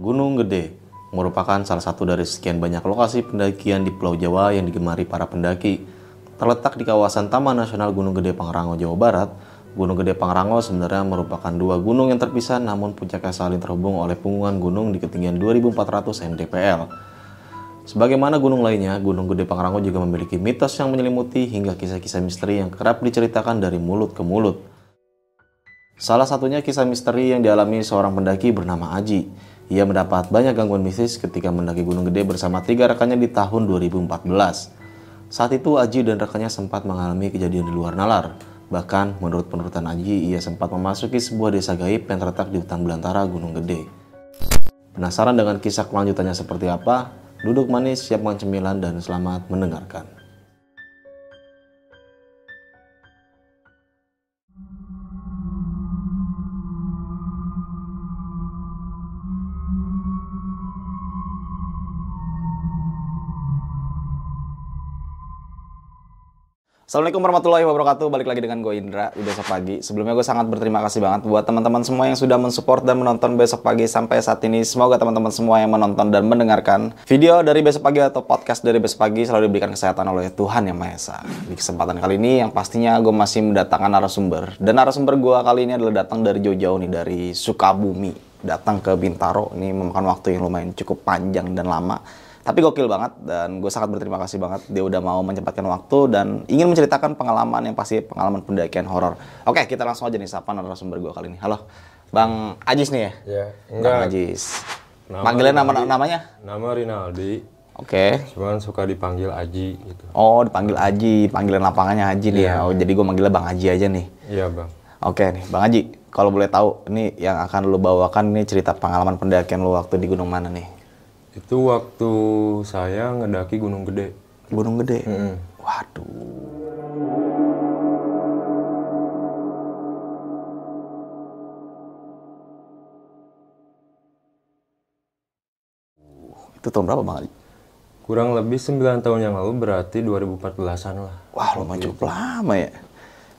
Gunung Gede merupakan salah satu dari sekian banyak lokasi pendakian di Pulau Jawa yang digemari para pendaki. Terletak di kawasan Taman Nasional Gunung Gede Pangrango, Jawa Barat, Gunung Gede Pangrango sebenarnya merupakan dua gunung yang terpisah namun puncaknya saling terhubung oleh punggungan gunung di ketinggian 2400 mdpl. Sebagaimana gunung lainnya, Gunung Gede Pangrango juga memiliki mitos yang menyelimuti hingga kisah-kisah misteri yang kerap diceritakan dari mulut ke mulut. Salah satunya kisah misteri yang dialami seorang pendaki bernama Aji. Ia mendapat banyak gangguan mistis ketika mendaki Gunung Gede bersama tiga rekannya di tahun 2014. Saat itu Aji dan rekannya sempat mengalami kejadian di luar nalar. Bahkan menurut penurutan Aji, ia sempat memasuki sebuah desa gaib yang terletak di hutan belantara Gunung Gede. Penasaran dengan kisah kelanjutannya seperti apa? Duduk manis, siap makan cemilan, dan selamat mendengarkan. Assalamualaikum warahmatullahi wabarakatuh. Balik lagi dengan gue Indra di besok pagi. Sebelumnya gue sangat berterima kasih banget buat teman-teman semua yang sudah mensupport dan menonton besok pagi sampai saat ini. Semoga teman-teman semua yang menonton dan mendengarkan video dari besok pagi atau podcast dari besok pagi selalu diberikan kesehatan oleh Tuhan yang Maha Esa. Di kesempatan kali ini yang pastinya gue masih mendatangkan narasumber. Dan narasumber gue kali ini adalah datang dari jauh-jauh nih dari Sukabumi. Datang ke Bintaro. Ini memakan waktu yang lumayan cukup panjang dan lama tapi gokil banget dan gue sangat berterima kasih banget dia udah mau menyempatkan waktu dan ingin menceritakan pengalaman yang pasti pengalaman pendakian horor. Oke, kita langsung aja nih sapa narasumber gue kali ini. Halo, Bang Ajis nih ya? Iya, enggak. Bang Ajis. Nama Panggilan nama namanya? Nama Rinaldi. Oke. Cuman suka dipanggil Aji gitu. Oh, dipanggil Aji. Panggilan lapangannya Aji nih ya. Oh, jadi gue manggilnya Bang Aji aja nih. Iya, Bang. Oke nih, Bang Aji. Kalau boleh tahu, ini yang akan lu bawakan ini cerita pengalaman pendakian lu waktu di gunung mana nih? Itu waktu saya ngedaki Gunung Gede. Gunung Gede. Mm-mm. Waduh. Itu tahun berapa Bang Aji? Kurang lebih 9 tahun yang lalu berarti 2014-an lah. Wah, lumayan cukup lama ya.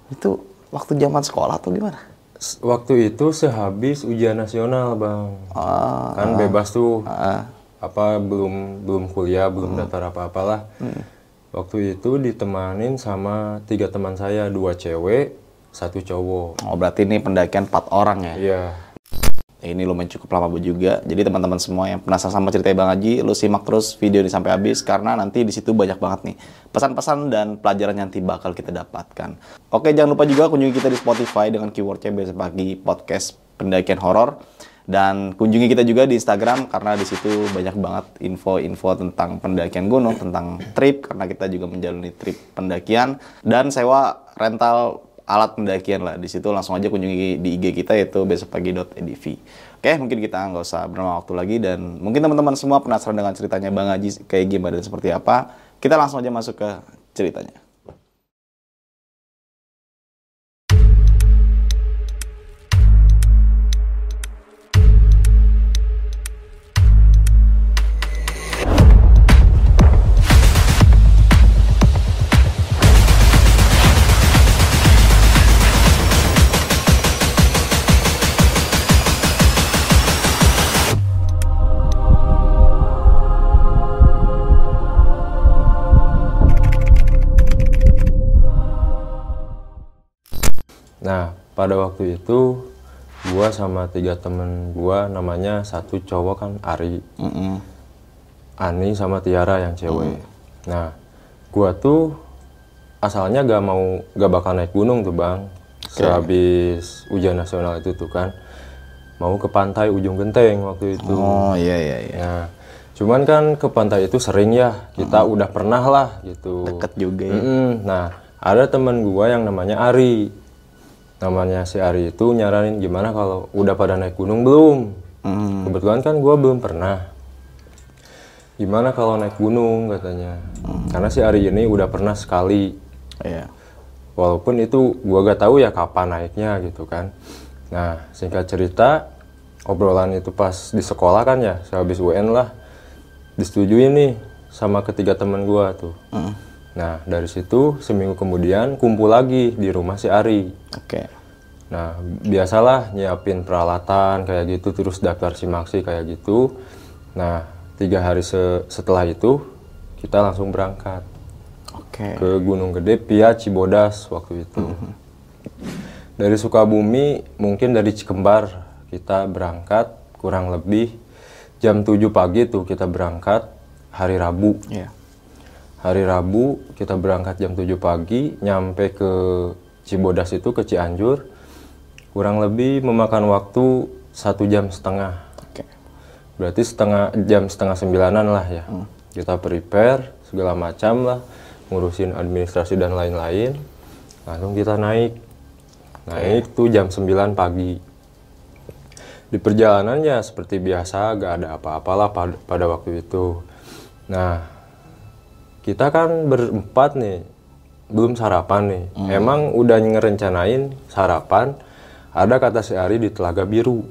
Itu waktu zaman sekolah atau gimana? Waktu itu sehabis ujian nasional, Bang. Ah, Kan bebas tuh. ah, Apa belum belum kuliah, belum daftar apa-apalah. Waktu itu ditemanin sama tiga teman saya, dua cewek, satu cowok. oh berarti ini pendakian 4 orang ya? Iya. Ini lumayan cukup lama juga. Jadi teman-teman semua yang penasaran sama cerita Bang Haji, lu simak terus video ini sampai habis karena nanti di situ banyak banget nih pesan-pesan dan pelajaran yang nanti bakal kita dapatkan. Oke, jangan lupa juga kunjungi kita di Spotify dengan keywordnya besok pagi podcast pendakian horor dan kunjungi kita juga di Instagram karena di situ banyak banget info-info tentang pendakian gunung, tentang trip karena kita juga menjalani trip pendakian dan sewa rental alat pendakian lah. Di situ langsung aja kunjungi di IG kita yaitu besokpagi.edv. Oke, mungkin kita nggak usah berlama waktu lagi dan mungkin teman-teman semua penasaran dengan ceritanya Bang Haji kayak gimana dan seperti apa. Kita langsung aja masuk ke ceritanya. Pada waktu itu gua sama tiga temen gua namanya satu cowok kan Ari, Mm-mm. Ani sama Tiara yang cewek. Nah, gua tuh asalnya gak mau gak bakal naik gunung tuh bang. Sehabis ujian nasional itu tuh kan mau ke pantai ujung genteng waktu itu. Oh iya iya iya. Nah, cuman kan ke pantai itu sering ya kita udah pernah lah gitu. Deket juga ya. Mm-mm. Nah, ada teman gua yang namanya Ari. Namanya si Ari itu nyaranin gimana kalau udah pada naik gunung belum? Mm. Kebetulan kan gua belum pernah. Gimana kalau naik gunung katanya? Karena si Ari ini udah pernah sekali. Iya. Walaupun itu gua gak tahu ya kapan naiknya gitu kan. Nah, singkat cerita, obrolan itu pas di sekolah kan ya, sehabis UN lah, disetujui nih sama ketiga teman gua tuh. Mm. Nah, dari situ seminggu kemudian kumpul lagi di rumah si Ari. Oke. Nah, biasalah nyiapin peralatan kayak gitu, terus daftar simaksi kayak gitu. Nah, tiga hari se- setelah itu kita langsung berangkat Oke. ke Gunung Gede via Cibodas waktu itu. Dari Sukabumi mungkin dari Cikembar kita berangkat kurang lebih jam 7 pagi tuh kita berangkat hari Rabu. Iya. Hari Rabu kita berangkat jam 7 pagi nyampe ke Cibodas itu ke Cianjur kurang lebih memakan waktu satu jam setengah. Oke. Berarti setengah jam setengah sembilanan lah ya. Kita prepare segala macam lah, ngurusin administrasi dan lain-lain. Langsung kita naik. Naik tuh jam 9 pagi. Di perjalanan ya seperti biasa, gak ada apa-apalah pada, pada waktu itu. Nah, kita kan berempat nih, belum sarapan nih. Emang udah ngerencanain sarapan, ada kata si Ari di Telaga Biru.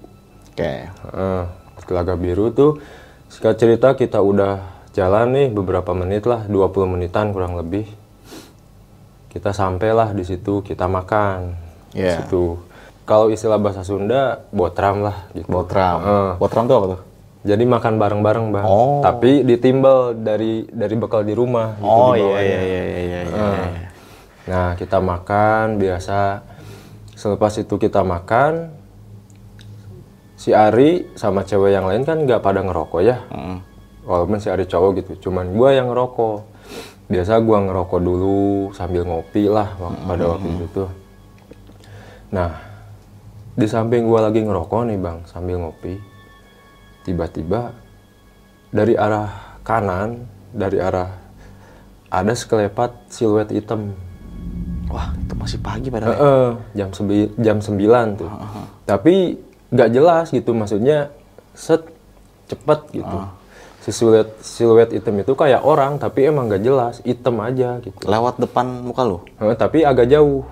Oke. Heeh, di Telaga Biru tuh singkat cerita kita udah jalan nih beberapa menit lah, 20 menitan kurang lebih. Kita sampailah di situ, kita makan. Di Iya. situ. Kalau istilah bahasa Sunda, botram lah gitu. Botram. Heeh. Botram tuh apa tuh? Jadi makan bareng-bareng, Bang. Oh. Tapi ditimbel dari dari bekal di rumah gitu Oh iya iya iya iya iya. iya. Nah, kita makan biasa. Selepas itu kita makan, si Ari sama cewek yang lain kan nggak pada ngerokok ya. Mm. Walaupun si Ari cowok gitu, cuman gua yang ngerokok. Biasa gua ngerokok dulu sambil ngopi lah wak- pada waktu itu tuh. Nah, di samping gua lagi ngerokok nih bang, sambil ngopi, tiba-tiba dari arah kanan, dari arah ada sekelepat siluet hitam. Wah itu masih pagi padahal. ya? Heeh, jam sembi- jam 9 tuh. Tapi nggak jelas gitu maksudnya set cepet gitu. Si siluet siluet hitam itu kayak orang tapi emang nggak jelas, hitam aja gitu. Lewat depan muka lu. Heeh, tapi agak jauh.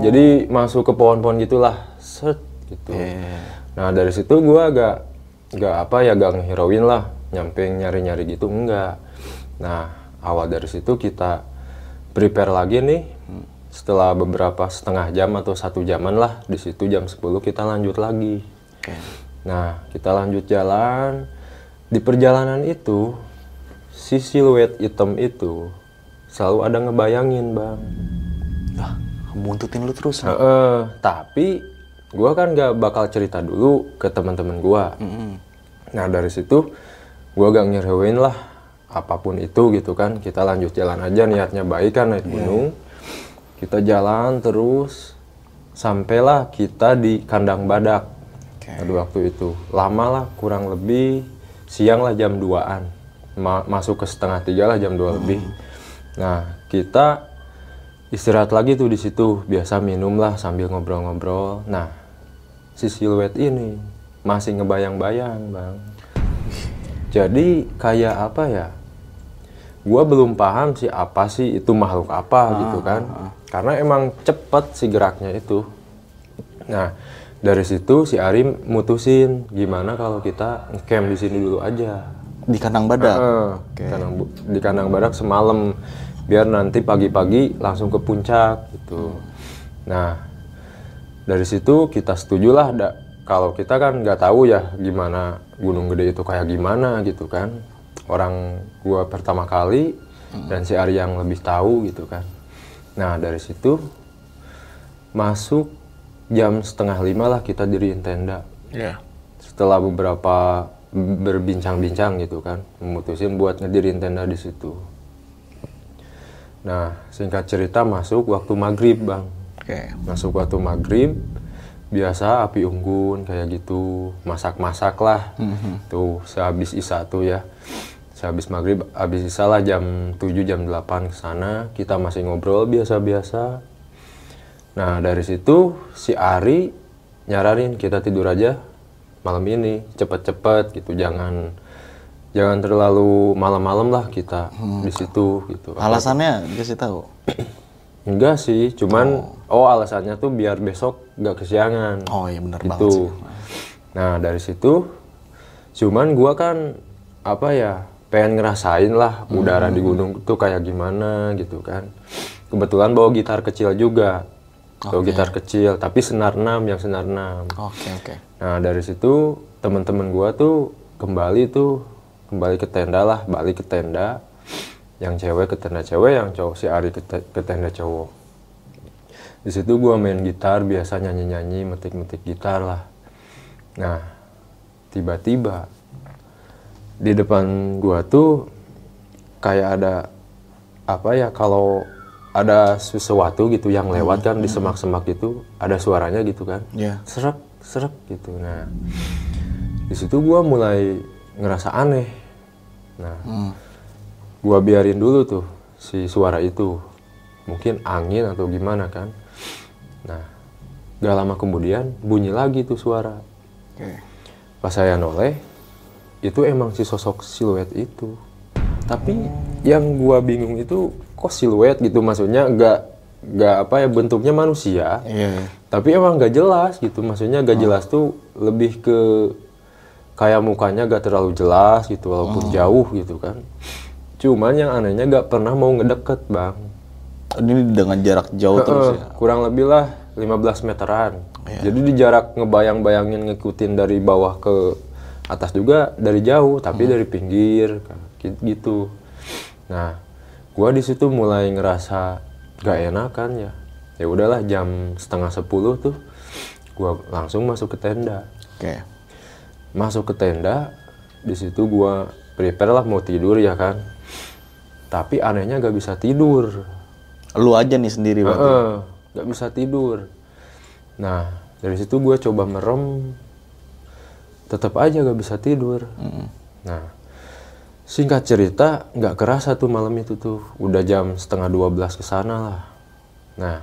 Jadi masuk ke pohon-pohon gitulah, set gitu. Iya. Nah dari situ gua agak nggak apa ya gak ngeheroin lah, nyampe nyari-nyari gitu enggak. Nah awal dari situ kita prepare lagi nih. Setelah beberapa setengah jam atau satu jaman lah, di situ jam 10 kita lanjut lagi. Oke. Nah, kita lanjut jalan. Di perjalanan itu, si siluet hitam itu selalu ada ngebayangin, Bang. Wah buntutin lu terus. Heeh, tapi gua kan gak bakal cerita dulu ke teman-teman gua. Mm-mm. Nah, dari situ gua gak ngerewein lah apa pun itu gitu kan. Kita lanjut jalan aja niatnya baik kan naik gunung. Kita jalan terus sampailah kita di kandang badak. Oke. Pada waktu itu lama lah kurang lebih siang lah jam 2an Ma- masuk ke setengah tiga lah jam 2 lebih nah kita istirahat lagi tuh di situ biasa minum lah sambil ngobrol-ngobrol. Nah si siluet ini masih ngebayang-bayang bang. Jadi kayak apa ya? Gua belum paham sih apa sih itu makhluk apa gitu kan. karena emang cepet si geraknya itu. Nah dari situ si Ari mutusin gimana kalau kita camp di sini dulu aja. Di kandang badak. Heeh, kandang bu- di kandang badak semalam biar nanti pagi-pagi langsung ke puncak gitu. Nah dari situ kita setujulah da- kalau kita kan nggak tahu ya gimana gunung gede itu kayak gimana gitu kan. Orang gua pertama kali dan si Ari yang lebih tahu gitu kan. Nah dari situ masuk jam setengah lima lah kita diriin tenda. Iya. setelah beberapa berbincang-bincang gitu kan. Memutusin buat ngedirin tenda di situ nah singkat cerita masuk waktu maghrib bang. Oke. masuk waktu maghrib biasa api unggun kayak gitu. Masak-masak lah tuh sehabis isya tuh ya. Sehabis maghrib habis isya lah jam 7 jam 8 ke sana. Kita masih ngobrol biasa-biasa. Nah dari situ si Ari nyaranin kita tidur aja malam ini cepet-cepet gitu jangan jangan terlalu malam-malam lah kita di situ gitu Alasannya dikasih tahu. Enggak sih, cuman oh, alasannya tuh biar besok gak kesiangan. Oh iya benar banget sih. gitu. Nah, dari situ cuman gua kan apa ya, pengen ngerasain lah udara di gunung tuh kayak gimana gitu kan. Kebetulan bawa gitar kecil juga. atau gitar kecil tapi senar 6 yang senar 6 Oke, oke. nah dari situ teman-teman gua tuh kembali tuh kembali ke tenda lah balik ke tenda yang cewek ke tenda cewek yang cowok si Ari ke, te- ke tenda cowok. Di situ gua main gitar biasa nyanyi-nyanyi metik-metik gitar lah. Nah tiba-tiba di depan gua tuh kayak ada apa ya kalau ada sesuatu gitu yang lewat kan di semak-semak itu ada suaranya gitu kan. Iya. serak serak gitu. Nah di situ gua mulai ngerasa aneh. Nah Hmm. gua biarin dulu tuh si suara itu. Mungkin angin atau gimana kan. Nah gak lama kemudian bunyi lagi tuh suara. Oke. pas saya noleh itu emang si sosok siluet itu. Tapi yang gua bingung itu kok siluet gitu? Maksudnya nggak nggak apa ya bentuknya manusia. Iya. tapi emang nggak jelas gitu. Maksudnya nggak jelas tuh lebih ke kayak mukanya gak terlalu jelas gitu walaupun jauh gitu kan. Cuman yang anehnya nggak pernah mau ngedeket bang. Ini dengan jarak jauh terus ya. Kurang lebih lah 15 meteran. Jadi di jarak ngebayang-bayangin ngikutin dari bawah ke atas juga dari jauh tapi dari pinggir kayak gitu. Nah gua di situ mulai ngerasa gak enakan ya. Ya udahlah jam setengah sepuluh tuh gua langsung masuk ke tenda. Oke. Masuk ke tenda di situ gua prepare lah mau tidur ya kan tapi anehnya gak bisa tidur Lu aja nih sendiri berarti. Heeh, nggak bisa tidur. Nah, dari situ gue coba merem, tetap aja gak bisa tidur. Nah, singkat cerita, nggak kerasa tuh malam itu tuh, udah jam setengah 12 ke sana lah. Nah,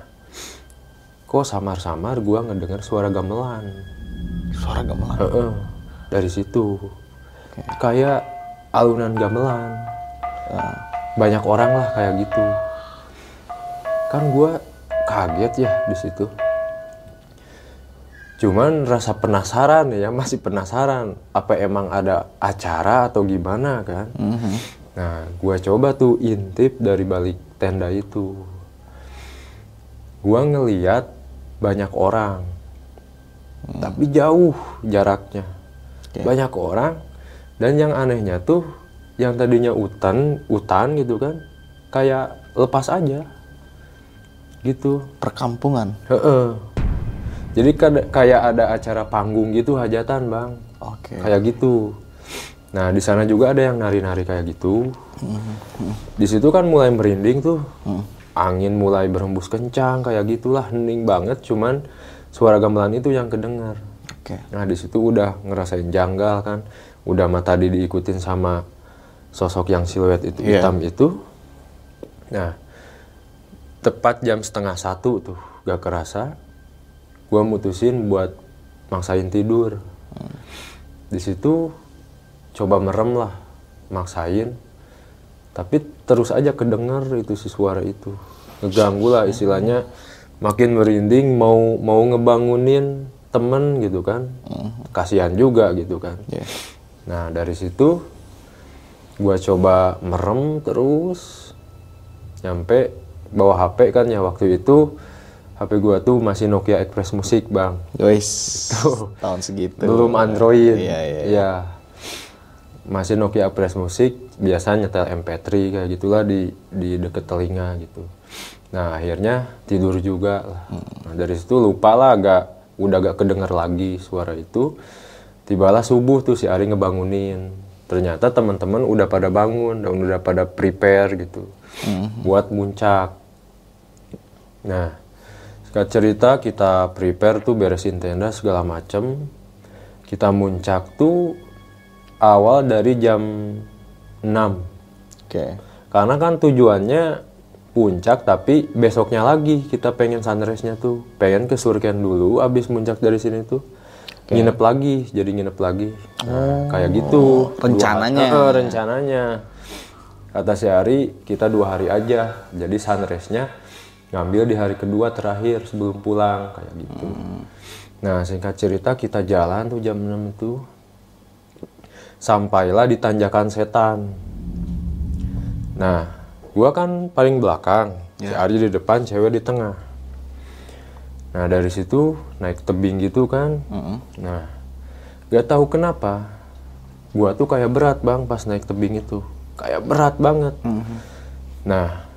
kok samar-samar gue ngedenger suara gamelan. Suara gamelan. Heeh, dari situ, kayak alunan gamelan. Banyak orang lah kayak gitu. Kan gua kaget ya di situ. Cuman rasa penasaran ya masih penasaran apa emang ada acara atau gimana kan. Mhm. nah gua coba tuh intip dari balik tenda itu. Gua ngeliat banyak orang. Tapi jauh jaraknya Oke. banyak orang. Dan yang anehnya tuh yang tadinya hutan hutan gitu kan kayak lepas aja. Gitu. Perkampungan. Heeh. jadi kada- kayak ada acara panggung gitu hajatan bang. Oke. kayak gitu. Nah di sana juga ada yang nari-nari kayak gitu. Di situ kan mulai merinding tuh. Angin mulai berhembus kencang kayak gitulah hening banget. Cuman suara gamelan itu yang kedengar Oke. Nah di situ udah ngerasain janggal kan, udah mah tadi diikutin sama sosok yang siluet itu Iya. hitam itu. Nah tepat jam setengah satu tuh gak kerasa, gua mutusin buat maksain tidur. Di situ coba merem lah, maksain, tapi terus aja kedenger itu si suara itu, ngeganggu lah istilahnya, makin merinding mau mau ngebangunin temen gitu kan, kasihan juga gitu kan. Iya. Nah dari situ gua coba merem terus nyampe bawa HP kan ya waktu itu HP gua tuh masih Nokia Express Music bang, Guys, tahun segitu. belum Android. Iya, iya. Ya. Masih Nokia Express Music, biasa nyetel MP3 kayak gitulah di di deket telinga gitu. Nah akhirnya tidur juga lah. Nah, dari situ lupa lah agak udah gak kedengar lagi suara itu. Tibalah subuh tuh si Ari ngebangunin. Ternyata teman-teman udah pada bangun dan udah pada prepare gitu buat muncak. Nah, singkat cerita kita prepare tuh beresin tenda segala macem. Kita muncak tuh awal dari jam 6. Oke. Karena kan tujuannya puncak tapi besoknya lagi kita pengen sunrise-nya tuh. Pengen ke Surken dulu abis muncak dari sini tuh. Nginep lagi, jadi nginep lagi. Nah, kayak gitu. Dua- rencananya. Eh, eh, rencananya. Kata si Ari, kita dua hari aja. Jadi sunrise-nya ngambil di hari kedua terakhir sebelum pulang kayak gitu. Nah, singkat cerita kita jalan tuh jam 6 itu. Sampailah di tanjakan setan. Nah, gua kan paling belakang, si Ari di depan, cewek di tengah. Nah dari situ naik tebing gitu kan. Mm-mm. Nah, gak tahu kenapa, gua tuh kayak berat bang pas naik tebing itu, kayak berat banget. Nah,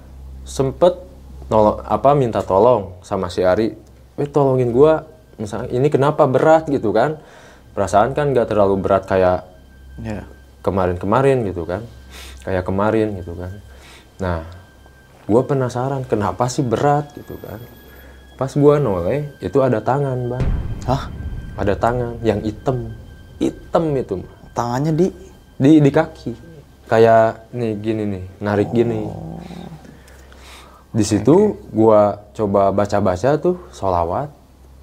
sempet nolong apa minta tolong sama si Ari, eh tolongin gua, misalnya ini kenapa berat gitu kan? Perasaan kan gak terlalu berat kayak Ya. kemarin-kemarin gitu kan, kayak kemarin gitu kan. Nah, gua penasaran kenapa sih berat gitu kan? Pas gua noleh itu ada tangan bang. Hah? ada tangan yang hitam. Hitam itu Tangannya di? Di di kaki. Kayak nih gini nih narik gini. Di situ gua coba baca-baca tuh solawat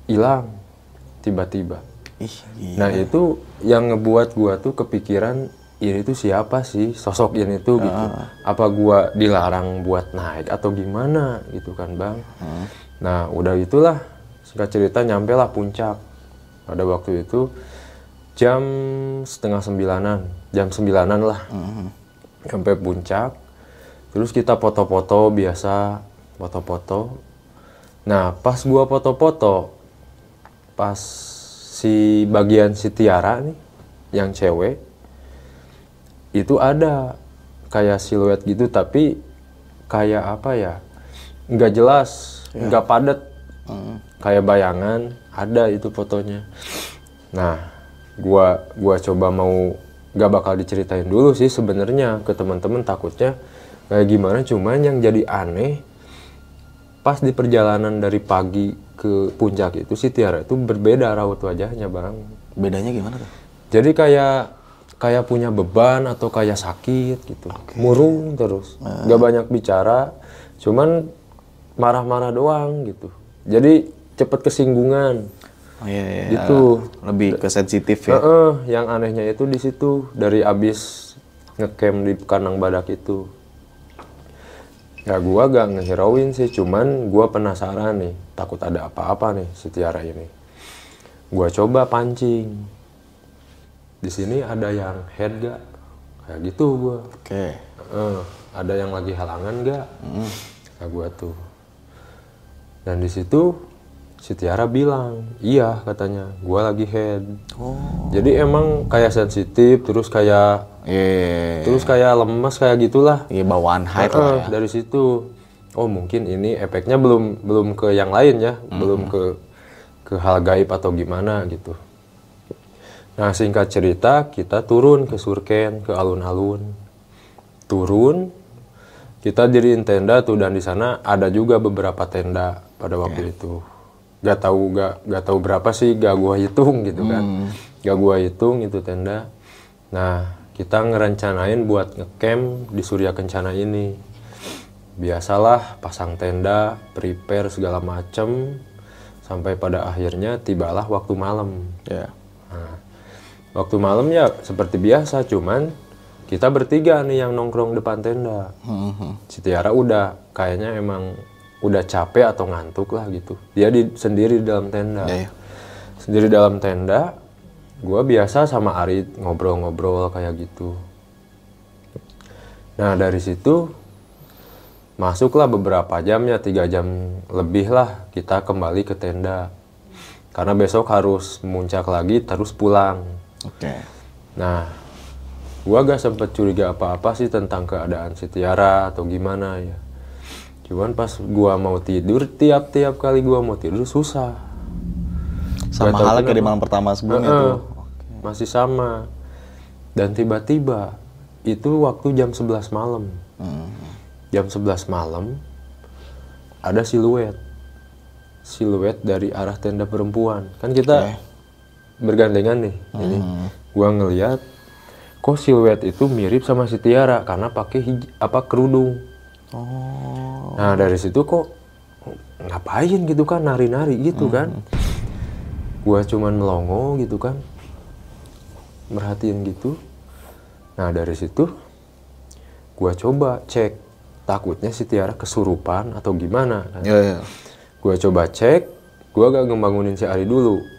hilang tiba-tiba. Ih, nah itu yang ngebuat gua tuh kepikiran ini tuh siapa sih? Sosok ini tuh gitu. Apa gua dilarang buat naik atau gimana gitu kan bang? Nah udah itulah singkat cerita nyampe lah puncak. Pada waktu itu jam setengah sembilanan jam sembilanan lah. Sampai puncak terus kita foto-foto biasa foto-foto. Nah pas gua foto-foto pas si bagian si Tiara nih yang cewek itu ada kayak siluet gitu tapi kayak apa ya? Nggak jelas nggak padat. Kayak bayangan ada itu fotonya. Nah gua gua coba mau nggak bakal diceritain dulu sih sebenarnya ke teman-teman takutnya kayak gimana. Cuman yang jadi aneh pas di perjalanan dari pagi ke puncak itu si Tiara itu berbeda raut wajahnya bang. Bedanya gimana tuh? jadi kayak kayak punya beban atau kayak sakit gitu murung terus nggak banyak bicara cuman marah-marah doang gitu jadi cepet kesinggungan Oh iya, iya. Gitu. Lebih ke sensitif ya. Heeh, yang anehnya itu di situ dari abis ngecamp di Kanang Badak itu. Ya gua gak ngehirauin sih, cuman gua penasaran nih, takut ada apa-apa nih si Tiara ini. Gua coba pancing. Di sini ada yang head gak? Kayak gitu gua. Oke. Heeh, ada yang lagi halangan gak? Kayak gua tuh. Dan di situ si Tiara bilang, iya katanya, gua lagi head. Oh. Jadi emang kayak sensitif, terus kayak Iya, iya, iya. terus kayak lemes kayak gitulah. Iya, bawaan height Heeh, lah ya. Dari situ, oh mungkin ini efeknya belum belum ke yang lain ya, belum ke ke hal gaib atau gimana gitu. Nah singkat cerita kita turun ke Surken ke alun-alun, turun kita diriin tenda tuh dan di sana ada juga beberapa tenda pada waktu itu. Gak tahu gak gak tahu berapa sih gak gua hitung gitu kan, gak gua hitung itu tenda. Nah kita ngerencanain buat ngecamp di Surya Kencana ini. Biasalah pasang tenda, prepare segala macem, sampai pada akhirnya tibalah waktu malam. Ya. Waktu malam ya seperti biasa, cuman kita bertiga nih yang nongkrong depan tenda. Mhm. Si Tiara udah kayaknya emang udah capek atau ngantuk lah gitu. Dia di, sendiri di dalam tenda. Ya, ya. Sendiri dalam tenda, gua biasa sama Ari ngobrol-ngobrol kayak gitu. Nah dari situ masuklah beberapa jam ya tiga jam lebih lah kita kembali ke tenda. Karena besok harus muncak lagi terus pulang. Oke. Nah, gua gak sempet curiga apa-apa sih tentang keadaan si Tiara atau gimana ya. Cuman pas gua mau tidur, tiap-tiap kali gua mau tidur susah. Sama halnya kayak di malam pertama sebelumnya Heeh, tuh. Masih sama. Dan tiba-tiba itu waktu jam 11 malam. Mhm. Jam 11 malam ada siluet. Siluet dari arah tenda perempuan. Kan kita bergandengan nih. Ini gua ngeliat kok siluet itu mirip sama si Tiara karena pakai hij- apa kerudung. Oh. Nah dari situ kok ngapain gitu kan nari-nari gitu kan? Gua cuman melongo gitu kan, merhatiin gitu. Nah dari situ gua coba cek, takutnya si Tiara kesurupan atau gimana? Kan? Ya, ya. Gua coba cek, gua gak ngebangunin si Ari dulu.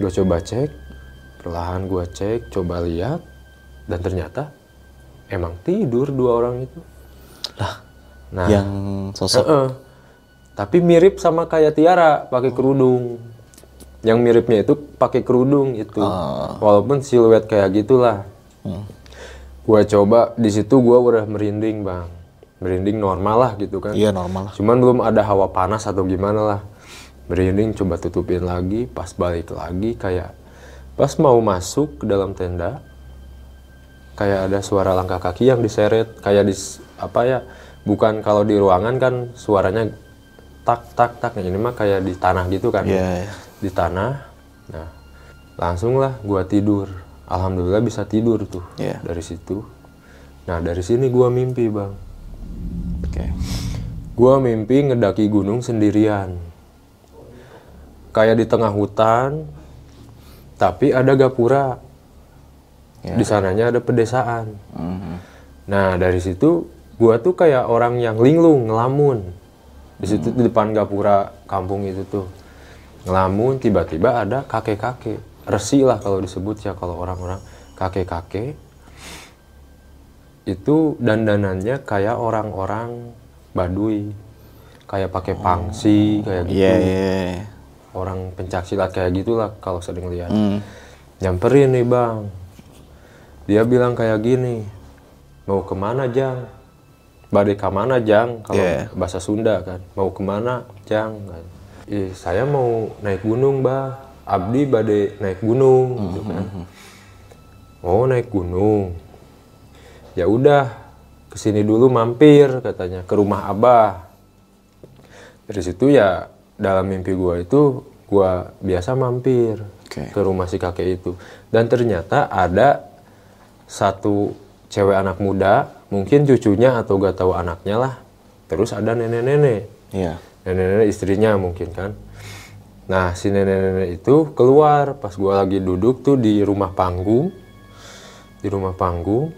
Gua coba cek, perlahan gua cek, coba lihat, dan ternyata emang tidur dua orang itu. Lah, Nah, yang sosok Heeh. tapi mirip sama kayak Tiara pakai kerudung. Yang miripnya itu pakai kerudung itu. Walaupun siluet kayak gitulah. Gua coba di situ gua udah merinding bang. Merinding normal lah gitu kan. Iya normal lah. cuman belum ada hawa panas atau gimana lah merinding coba tutupin lagi pas balik lagi kayak pas mau masuk ke dalam tenda kayak ada suara langkah kaki yang diseret kayak di apa ya bukan kalau di ruangan kan suaranya tak tak tak ini mah kayak di tanah gitu kan Iya, iya. di tanah nah langsung lah gua tidur alhamdulillah bisa tidur tuh Iya. dari situ nah dari sini gua mimpi bang Oke. Gua mimpi ngedaki gunung sendirian. Kayak di tengah hutan, tapi ada gapura. Ya. Di sananya ada pedesaan. Mhm. Nah, dari situ gua tuh kayak orang yang linglung, ngelamun. Di situ di depan gapura kampung itu tuh. Ngelamun, tiba-tiba ada kakek-kakek. Resi lah kalau disebut ya kalau orang-orang kakek-kakek. Itu dandanannya kayak orang-orang Baduy. Kayak pakai pangsi, kayak gitu. Iya, iya. Orang pencak silat kayak gitulah kalau sering lihat. Hmm. nyamperin nih bang. Dia bilang kayak gini mau ke mana jang? Badai ke mana jang? Kalau Yeah. bahasa Sunda kan mau ke mana jang? Ih, saya mau naik gunung bang abdi badai naik gunung gitu kan. oh naik gunung. Ya udah ke sini dulu mampir katanya ke rumah abah. Dari situ ya dalam mimpi gua itu gua biasa mampir Oke. ke rumah si kakek itu. Dan ternyata ada satu cewek anak muda mungkin cucunya atau gak tahu anaknya lah. Terus ada nenek-nenek. Iya. nenek-nenek istrinya mungkin kan. Nah si nenek-nenek itu keluar. Pas gua lagi duduk tuh di rumah panggung. Di rumah panggung.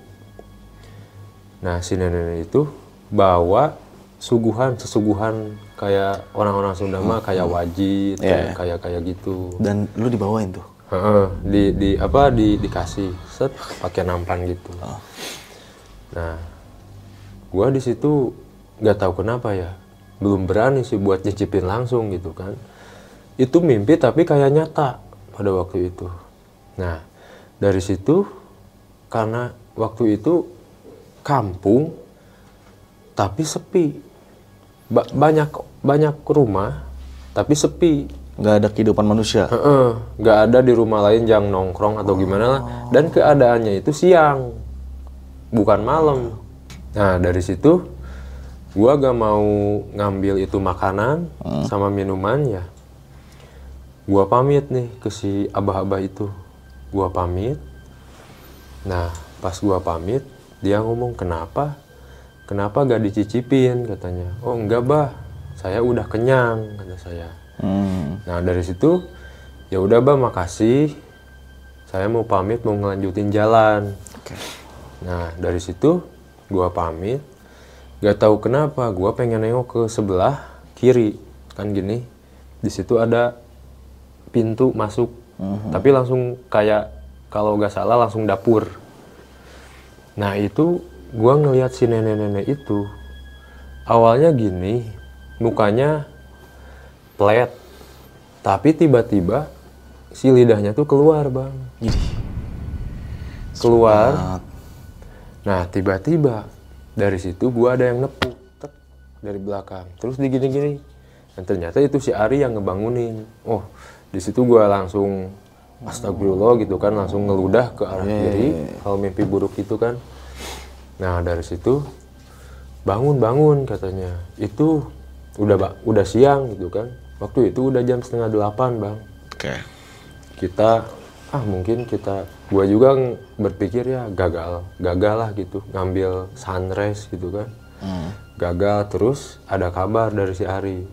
Nah si nenek-nenek itu bawa suguhan sesuguhan kayak orang-orang Sunda mah kayak wajit kayak Iya. kayak kayak gitu Dan lu dibawain tuh. Heeh, di di apa di dikasih set pakai nampan gitu. Nah, gua di situ nggak tahu kenapa ya, belum berani sih buat nyicipin langsung gitu kan. Itu mimpi tapi kayak nyata pada waktu itu. Nah, dari situ karena waktu itu kampung tapi sepi. Ba- banyak banyak rumah tapi sepi. Nggak ada kehidupan manusia. Nggak ada di rumah lain yang nongkrong atau gimana lah. Dan keadaannya itu siang, bukan malam. Nah dari situ, gua gak mau ngambil itu makanan sama minuman ya. Gua pamit nih ke si abah-abah itu. Gua pamit. Nah pas gua pamit, dia ngomong kenapa? Kenapa gak dicicipin katanya? Oh enggak bah, saya udah kenyang kata saya. Hmm. Nah dari situ ya udah bang makasih. Saya mau pamit mau ngelanjutin jalan. Oke. Nah dari situ gua pamit. Gak tahu kenapa gua pengen nengok ke sebelah kiri kan gini. Di situ ada pintu masuk. Tapi langsung kayak kalau gak salah langsung dapur. Nah itu gua ngelihat si nenek-nenek itu awalnya gini mukanya plet tapi tiba-tiba si lidahnya tuh keluar bang. Jadi. keluar. Nah tiba-tiba dari situ gua ada yang nepuk tek, dari belakang. Terus digini-gini. Dan ternyata itu si Ari yang ngebangunin. Oh di situ gua langsung astagfirullah gitu kan langsung ngeludah ke arah kiri. kalau mimpi buruk itu kan. Nah dari situ bangun bangun katanya. Itu udah ba- udah siang gitu kan. Waktu itu udah jam setengah delapan bang. Oke. kita ah mungkin kita gua juga berpikir ya gagal gagal lah gitu. Ngambil sunrise gitu kan. Hmm. gagal terus ada kabar dari si Ari.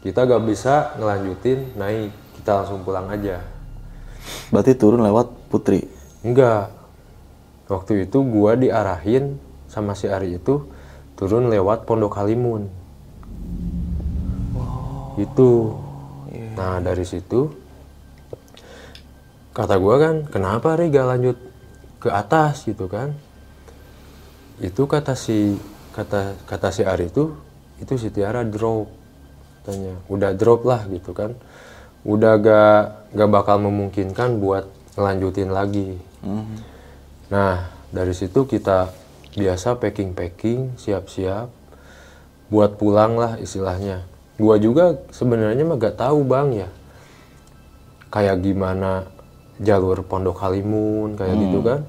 Kita gak bisa ngelanjutin naik. Kita langsung pulang aja. Berarti turun lewat Putri. enggak waktu itu gua diarahin sama si Ari itu turun lewat Pondok Halimun itu nah dari situ kata gua kan kenapa Ri gak lanjut ke atas? Gitu kan. Itu kata si kata kata si Ari itu itu si Tiara drop katanya. Udah drop lah gitu kan. Udah gak gak bakal memungkinkan buat ngelanjutin lagi. Nah dari situ kita biasa packing packing siap-siap buat pulang lah istilahnya gua juga sebenarnya mah gak tahu bang ya kayak gimana jalur Pondok Halimun kayak gitu kan.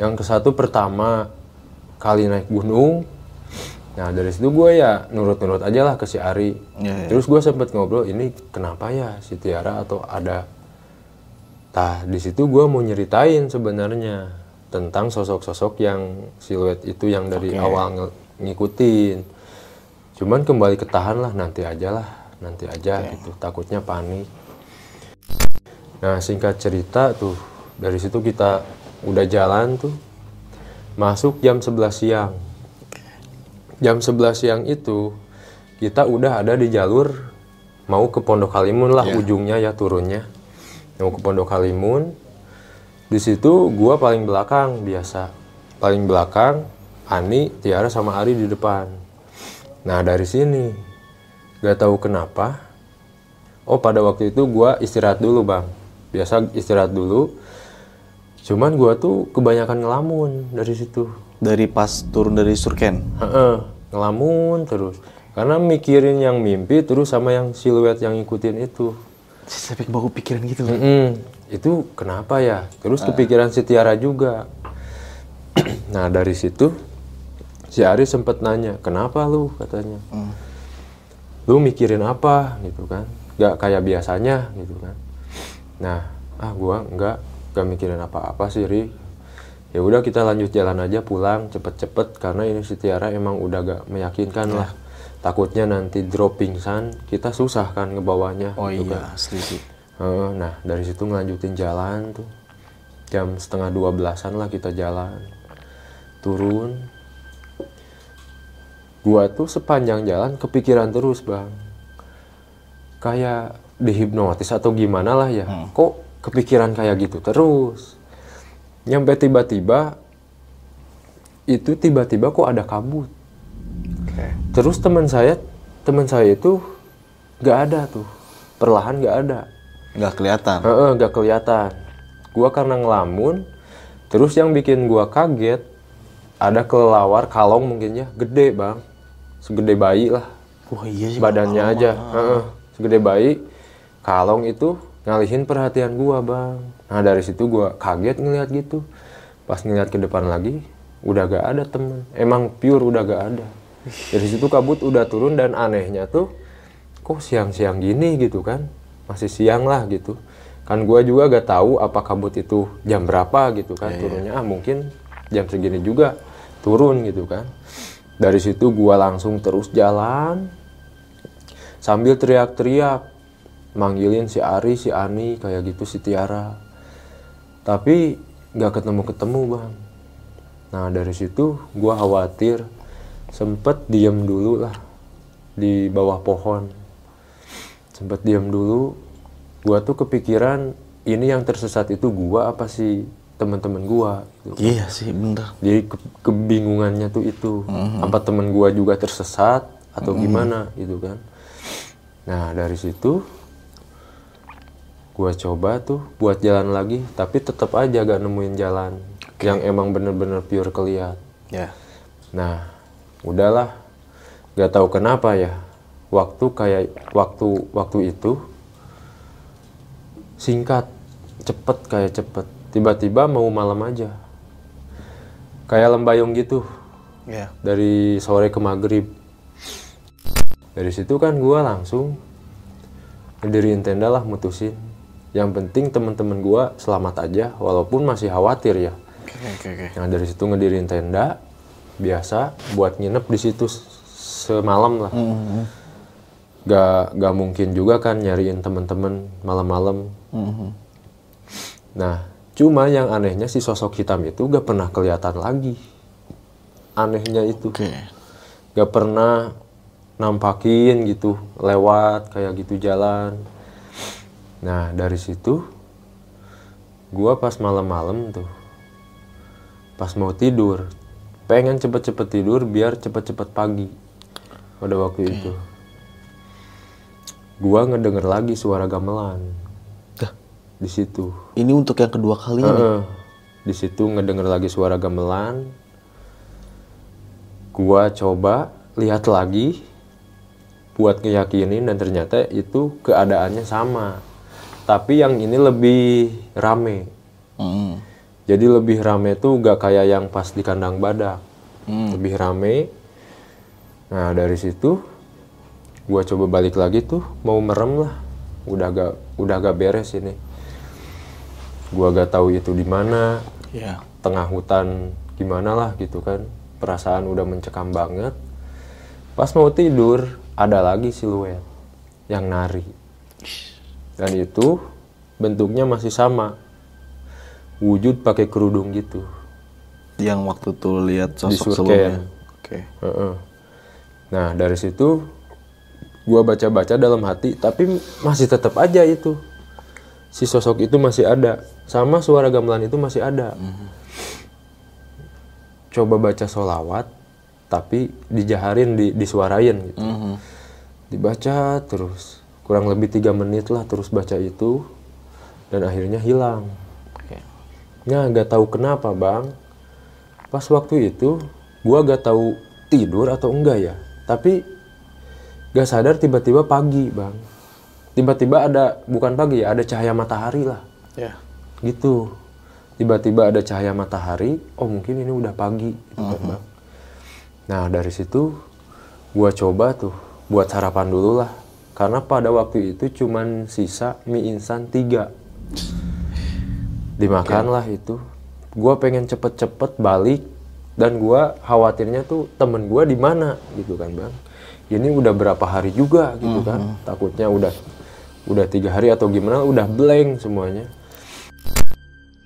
Yang ke satu pertama kali naik gunung. Nah dari situ gue ya nurut-nurut aja lah ke si Ari. Iya, iya. Terus gue sempet ngobrol ini kenapa ya si Tiara atau ada. Tah di situ gue mau nyeritain sebenarnya tentang sosok-sosok yang siluet itu yang dari Oke. awal nge- ngikutin. Cuman kembali ketahan lah nanti aja lah nanti aja gitu takutnya panik. Nah singkat cerita tuh dari situ kita udah jalan tuh masuk jam 11 siang. Jam 11 siang itu kita udah ada di jalur mau ke Pondok Halimun lah Iya. ujungnya ya turunnya. Mau ke Pondok Halimun. Di situ gua paling belakang biasa. Paling belakang Ani, Tiara sama Ari di depan. Nah dari sini gak tahu kenapa. Oh pada waktu itu gua istirahat dulu bang. Biasa istirahat dulu. Cuman gua tuh kebanyakan ngelamun dari situ. Dari pas turun dari Surken. Heeh, ngelamun terus. Karena mikirin yang mimpi terus sama yang siluet yang ngikutin itu. Sampai baru pikiran gitu. Mm-mm. Itu kenapa ya? Terus kepikiran si Tiara juga. nah dari situ si Ari sempet nanya, kenapa lu katanya? Lu mikirin apa gitu kan? Gak kayak biasanya gitu kan? Nah, ah gua nggak nggak mikirin apa-apa sih Ri. Ya udah kita lanjut jalan aja pulang cepet-cepet karena ini si Tiara emang udah gak meyakinkan lah. Takutnya nanti drop pingsan, kita susah kan ngebawanya. Oh gitu iya, kan. asli sih. Heeh, nah dari situ ngelanjutin jalan tuh jam setengah dua belasan lah kita jalan turun gua tuh sepanjang jalan kepikiran terus bang. Kayak dihipnotis atau gimana lah ya. Kok kepikiran kayak gitu terus? Nyampe tiba-tiba itu tiba-tiba kok ada kabut. Oke. Terus teman saya, teman saya itu nggak ada tuh, perlahan nggak ada, Nggak kelihatan. Nggak kelihatan. Gua karena ngelamun, terus yang bikin gua kaget ada kelelawar kalong mungkin ya, gede bang, segede bayi lah, Wah iya sih. badannya aja, Heeh, segede bayi, kalong itu ngalihin perhatian gua bang. Nah dari situ gua kaget ngeliat gitu, pas ngeliat ke depan lagi, udah gak ada temen, emang pure udah gak ada. Dari situ kabut udah turun dan anehnya tuh, kok siang-siang gini gitu kan, masih siang lah gitu. Kan gua juga gak tahu apa kabut itu jam berapa gitu kan turunnya, ah mungkin jam segini juga turun gitu kan. Dari situ gua langsung terus jalan, sambil teriak-teriak manggilin si Ari, si Ani kayak gitu si Tiara. Tapi nggak ketemu-ketemu bang. Nah dari situ gua khawatir, sempet diem dulu lah di bawah pohon. Sempet diem dulu, gua tuh kepikiran ini yang tersesat itu gua apa sih teman-teman gua gitu. Iya sih, bener. Jadi ke- kebingungannya tuh itu apa temen gua juga tersesat atau gimana gitu kan. Nah dari situ gua coba tuh buat jalan lagi tapi tetap aja gak nemuin jalan yang emang bener-bener pure keliat. Ya. Nah udahlah gak tahu kenapa ya waktu kayak waktu waktu itu singkat cepet kayak cepet tiba-tiba mau malam aja kayak lembayung gitu Ya. dari sore ke maghrib dari situ kan gua langsung ngediriin tenda lah mutusin yang penting teman-teman gua selamat aja walaupun masih khawatir ya Oke, oke, oke. nah dari situ ngediriin tenda biasa buat nginep di situ semalam lah Mhm. gak gak mungkin juga kan nyariin temen-temen malam-malam Mhm. Nah, cuma yang anehnya si sosok hitam itu gak pernah kelihatan lagi. Anehnya itu Oke. gak pernah nampakin gitu lewat kayak gitu jalan. Nah dari situ gua pas malam-malam tuh pas mau tidur pengen cepet-cepet tidur biar cepet-cepet pagi pada waktu itu. gua ngedenger lagi suara gamelan. Di situ Ini untuk yang kedua kalinya nih. Heeh. di situ ngedenger lagi suara gamelan gua coba lihat lagi buat ngeyakinin dan ternyata itu keadaannya sama tapi yang ini lebih rame Mm. jadi lebih rame tuh gak kayak yang pas di kandang badak Hmm. lebih rame nah dari situ gua coba balik lagi tuh mau merem lah udah gak udah gak beres ini gua gak tahu itu di mana Ya. tengah hutan gimana lah gitu kan perasaan udah mencekam banget pas mau tidur ada lagi siluet yang nari dan itu bentuknya masih sama wujud pakai kerudung gitu Yang waktu tuh lihat Di sosok sebelumnya. Oke. Heeh. nah dari situ gua baca-baca dalam hati tapi masih tetap aja itu si sosok itu masih ada sama suara gamelan itu masih ada. Coba baca solawat tapi dijaharin di, disuarain gitu. Mhm. dibaca terus kurang lebih tiga menit lah terus baca itu dan akhirnya hilang. Oke. ya nggak tahu kenapa bang. Pas waktu itu gua gak tahu tidur atau enggak ya. Tapi gak sadar tiba-tiba pagi bang. Tiba-tiba ada bukan pagi ya ada cahaya matahari lah. Ya. Gitu. Tiba-tiba ada cahaya matahari oh mungkin ini udah pagi gitu kan, bang. Nah dari situ gua coba tuh buat sarapan dulu lah. Karena pada waktu itu cuman sisa mie instan tiga. Dimakan lah itu. Gua pengen cepet-cepet balik dan gua khawatirnya tuh temen gua di mana gitu kan bang. Ini udah berapa hari juga gitu kan. Takutnya udah udah tiga hari atau gimana udah blank semuanya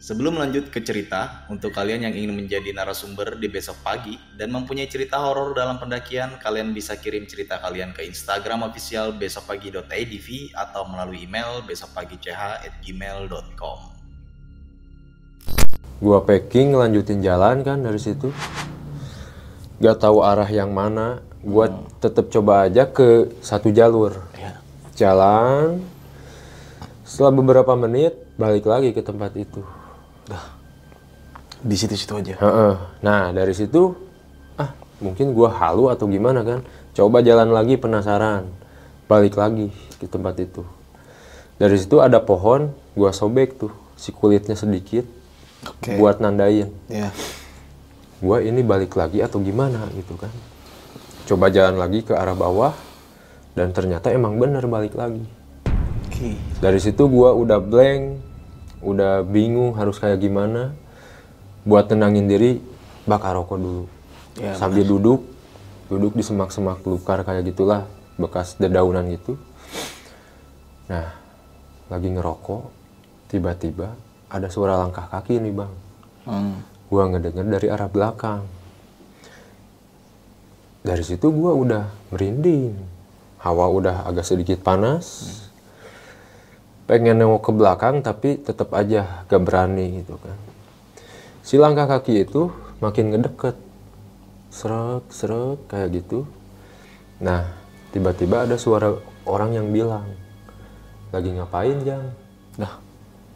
Sebelum lanjut ke cerita, untuk kalian yang ingin menjadi narasumber di besok pagi dan mempunyai cerita horor dalam pendakian, kalian bisa kirim cerita kalian ke Instagram official besokpagi.idv atau melalui email besokpagi.ch@gmail.com. gua packing lanjutin jalan kan dari situ gak tahu arah yang mana gua tetap coba aja ke satu jalur Ya. jalan setelah beberapa menit balik lagi ke tempat itu Di situ-situ aja. Heeh. nah dari situ ah mungkin gua halu atau gimana kan coba jalan lagi penasaran balik lagi ke tempat itu dari situ ada pohon gua sobek tuh si kulitnya sedikit Oke. buat nandain Ya. gua ini balik lagi atau gimana gitu kan coba jalan lagi ke arah bawah dan ternyata emang bener balik lagi Oke. dari situ gua udah blank udah bingung harus kayak gimana buat tenangin diri bakar rokok dulu. Ya, sambil duduk duduk di semak-semak belukar kayak gitulah bekas dedaunan gitu nah lagi ngerokok tiba-tiba ada suara langkah kaki nih bang. Hmm. gua ngedenger dari arah belakang. Dari situ gua udah merinding. Hawa udah agak sedikit panas. Pengen nengok ke belakang tapi tetap aja gak berani gitu kan si langkah kaki itu makin ngedeket. Serak serak kayak gitu. Nah tiba-tiba ada suara orang yang bilang lagi ngapain jang? Nah,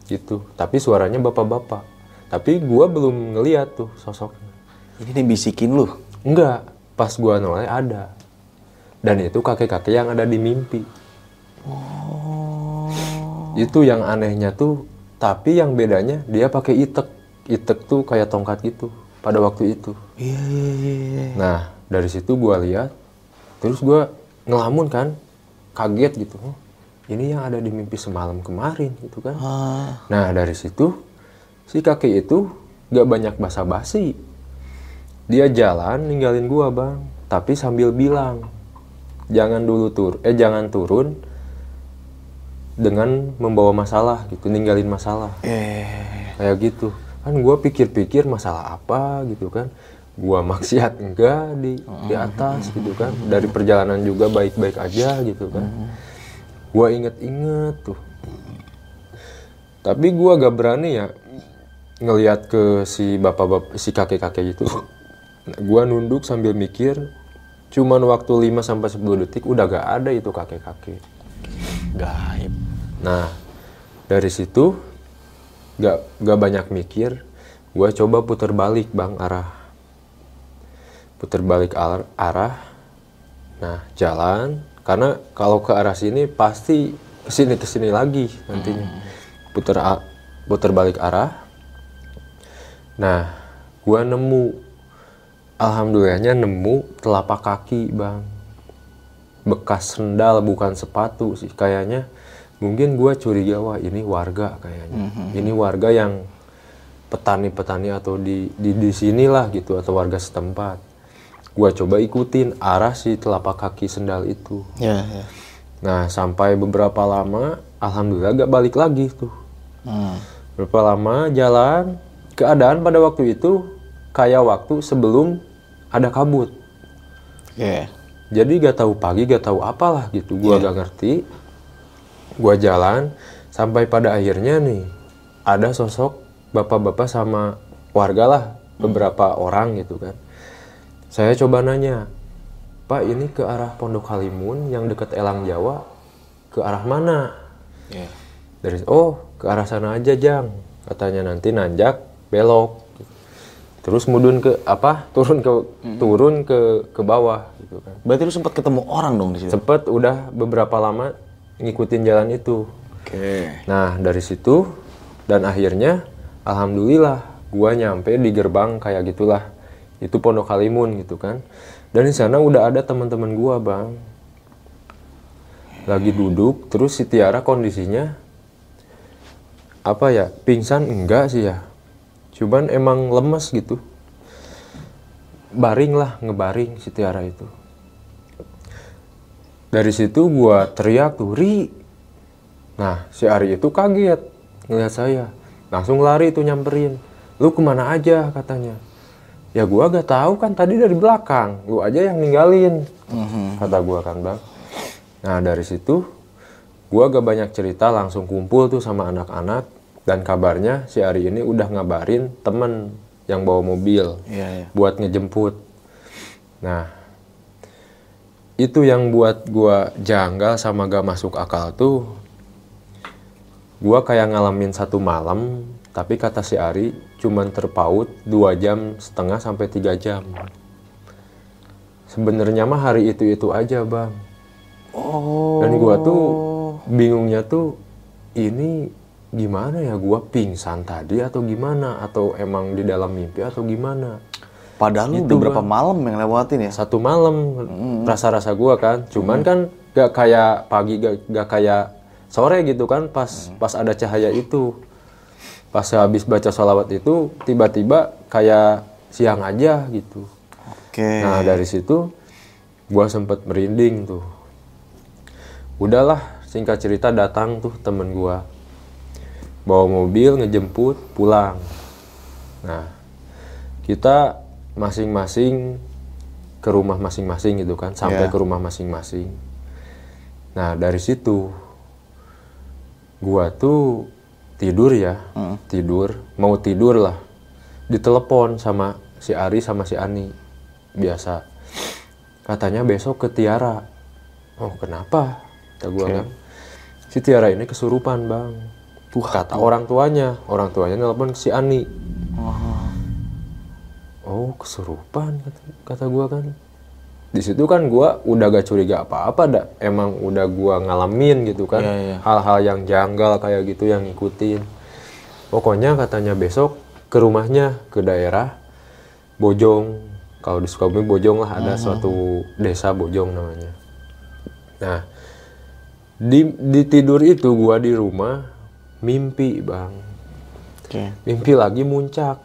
gitu. Tapi suaranya bapak-bapak. Tapi gua belum ngeliat tuh sosoknya. Ini dibisikin lu. enggak pas gua noleh ada. Dan itu kakek-kakek yang ada di mimpi. Itu yang anehnya tuh tapi yang bedanya dia pakai itek itek tuh kayak tongkat gitu pada waktu itu. Iya, iya, iya, iya. nah dari situ gua lihat terus gua ngelamun kan kaget gitu. Oh, ini yang ada di mimpi semalam kemarin gitu kan. Ah, Nah dari situ si kakek itu gak banyak basa-basi. Dia jalan ninggalin gua bang, tapi sambil bilang jangan dulu tur, eh jangan turun dengan membawa masalah gitu, ninggalin masalah. Eh, kayak gitu. Kan gua pikir-pikir masalah apa gitu kan. Gua maksiat enggak di di atas gitu kan. Dari perjalanan juga baik-baik aja gitu kan. Gua inget-inget tuh tapi gua gak berani ya ngelihat ke si bapak-bapak si kakek-kakek itu gua nunduk sambil mikir cuman waktu 5 sampai 10 detik udah gak ada itu kakek-kakek Gaib. Nah, dari situ gak, gak banyak mikir, gue coba putar balik bang arah. Putar balik ar- arah, nah jalan, karena kalau ke arah sini pasti ke sini ke sini lagi nantinya. Putar a- putar balik arah. Nah, gue nemu, alhamdulillahnya nemu telapak kaki bang. Bekas sendal bukan sepatu sih. Kayaknya mungkin gue curiga wah ini warga kayaknya. Ini warga yang petani-petani atau di di di sinilah gitu atau warga setempat. Gue coba ikutin arah si telapak kaki sendal itu. Ya, ya. nah sampai beberapa lama alhamdulillah gak balik lagi tuh. Hmm. berapa lama jalan keadaan pada waktu itu kayak waktu sebelum ada kabut. Oke. jadi gak tahu pagi gak tahu apalah gitu. Gua gak ngerti gua jalan sampai pada akhirnya nih ada sosok bapak-bapak sama warga lah beberapa orang gitu kan. Saya coba nanya pak ini ke arah Pondok Halimun yang dekat Elang Jawa ke arah mana? Ya. dari oh ke arah sana aja jang katanya. Nanti nanjak belok. Terus mudun ke apa turun ke turun ke ke bawah gitu kan. Berarti lu sempat ketemu orang dong di situ. cepet udah beberapa lama ngikutin jalan itu. Oke. nah dari situ dan akhirnya alhamdulillah gua nyampe di gerbang kayak gitulah. Itu Pondok Halimun gitu kan. Dan di sana udah ada teman-teman gua bang. Lagi duduk terus si Tiara kondisinya apa ya pingsan? Enggak sih ya. Cuman emang lemes gitu. Baring lah ngebaring si Tiara itu dari situ gua teriak tuh ri! Nah si Ari itu kaget ngeliat saya. Langsung lari tuh nyamperin. Lu ke mana aja? katanya. Ya gua gak tahu kan tadi dari belakang. Lu aja yang ninggalin kata gua kan bang. Nah dari situ gua gak banyak cerita langsung kumpul tuh sama anak-anak. Dan kabarnya si Ari ini udah ngabarin temen yang bawa mobil Iya, iya. buat ngejemput. Nah, itu yang buat gua janggal sama gak masuk akal tuh. Gua kayak ngalamin satu malam, tapi kata si Ari cuman terpaut dua jam setengah sampai tiga jam. Sebenarnya mah hari itu itu aja bang. Oh. Dan gua tuh bingungnya tuh ini gimana ya gua pingsan tadi atau gimana atau emang di dalam mimpi atau gimana? Padahal Itu, berapa malam yang lewatin ya? satu malam rasa-rasa gua kan. Cuman kan gak kayak pagi gak, gak kayak sore gitu kan pas pas ada cahaya itu. Pas habis baca sholawat itu tiba-tiba kayak siang aja gitu. Oke. nah dari situ gua sempet merinding tuh. Udahlah singkat cerita datang tuh temen gua. Bawa mobil ngejemput pulang. Nah kita masing-masing ke rumah masing-masing gitu kan sampai Iya. ke rumah masing-masing. Nah dari situ gua tuh tidur ya tidur mau tidur lah ditelepon sama si Ari sama si Ani biasa. Katanya besok ke Tiara. Oh kenapa? Kata gua kan. Si Tiara ini kesurupan bang. Kata orang tuanya orang tuanya nelpon si Ani. Oh kesurupan kata, kata gua kan. Di situ kan gua udah gak curiga apa-apa dah emang udah gua ngalamin gitu kan. Iya, iya. hal-hal yang janggal kayak gitu yang ngikutin. Pokoknya katanya besok ke rumahnya ke daerah Bojong. Kalau di Sukabumi Bojong lah ada suatu desa Bojong namanya. Nah di, di tidur itu gua di rumah mimpi bang. Oke. mimpi lagi muncak.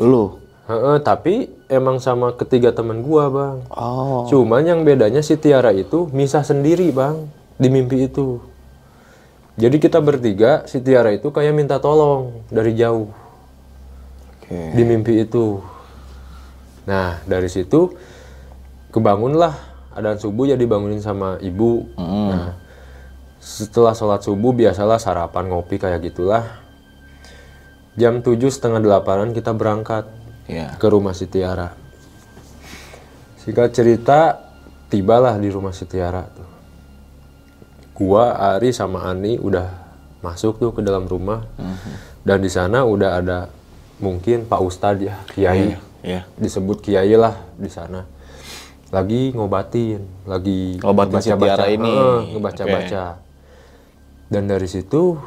Lu. Heeh, tapi emang sama ketiga teman gua bang Oh. Cuman yang bedanya si Tiara itu misah sendiri bang di mimpi itu. Jadi kita bertiga si Tiara itu kayak minta tolong dari jauh Oke. di mimpi itu. Nah dari situ kebangunlah adaan subuh ya dibangunin sama ibu. Nah setelah sholat subuh biasalah sarapan ngopi kayak gitulah. Jam tujuh setengah delapanan kita berangkat Iya. ke rumah si Tiara. Singkat cerita, tibalah di rumah si Tiara tuh. gua Ari sama Ani udah masuk tuh ke dalam rumah dan di sana udah ada mungkin Pak Ustadz ya Kiai Iya. disebut Kiai lah di sana lagi ngobatin lagi Ngobatin si. Tiara ini. Heeh, ngebaca-baca dan dari situ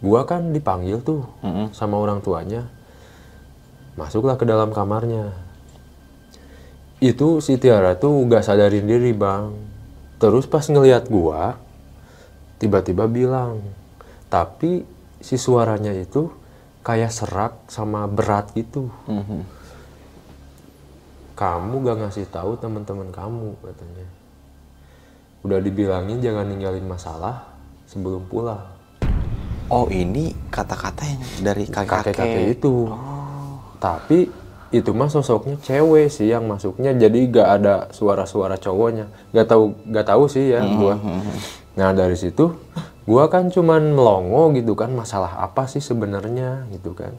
gua kan dipanggil tuh sama orang tuanya masuklah ke dalam kamarnya. Itu si Tiara tuh gak sadarin diri bang. Terus pas ngelihat gua tiba-tiba bilang tapi si suaranya itu kayak serak sama berat gitu. Kamu gak ngasih tahu teman-teman kamu katanya. Udah dibilangin jangan ninggalin masalah sebelum pulang. Oh ini kata-kata yang dari kakek-kakek. Itu tapi itu mah sosoknya cewek sih yang masuknya jadi gak ada suara-suara cowoknya. Gak tahu gak tahu sih ya gua. nah dari situ gua kan cuman melongo gitu kan masalah apa sih sebenarnya gitu kan.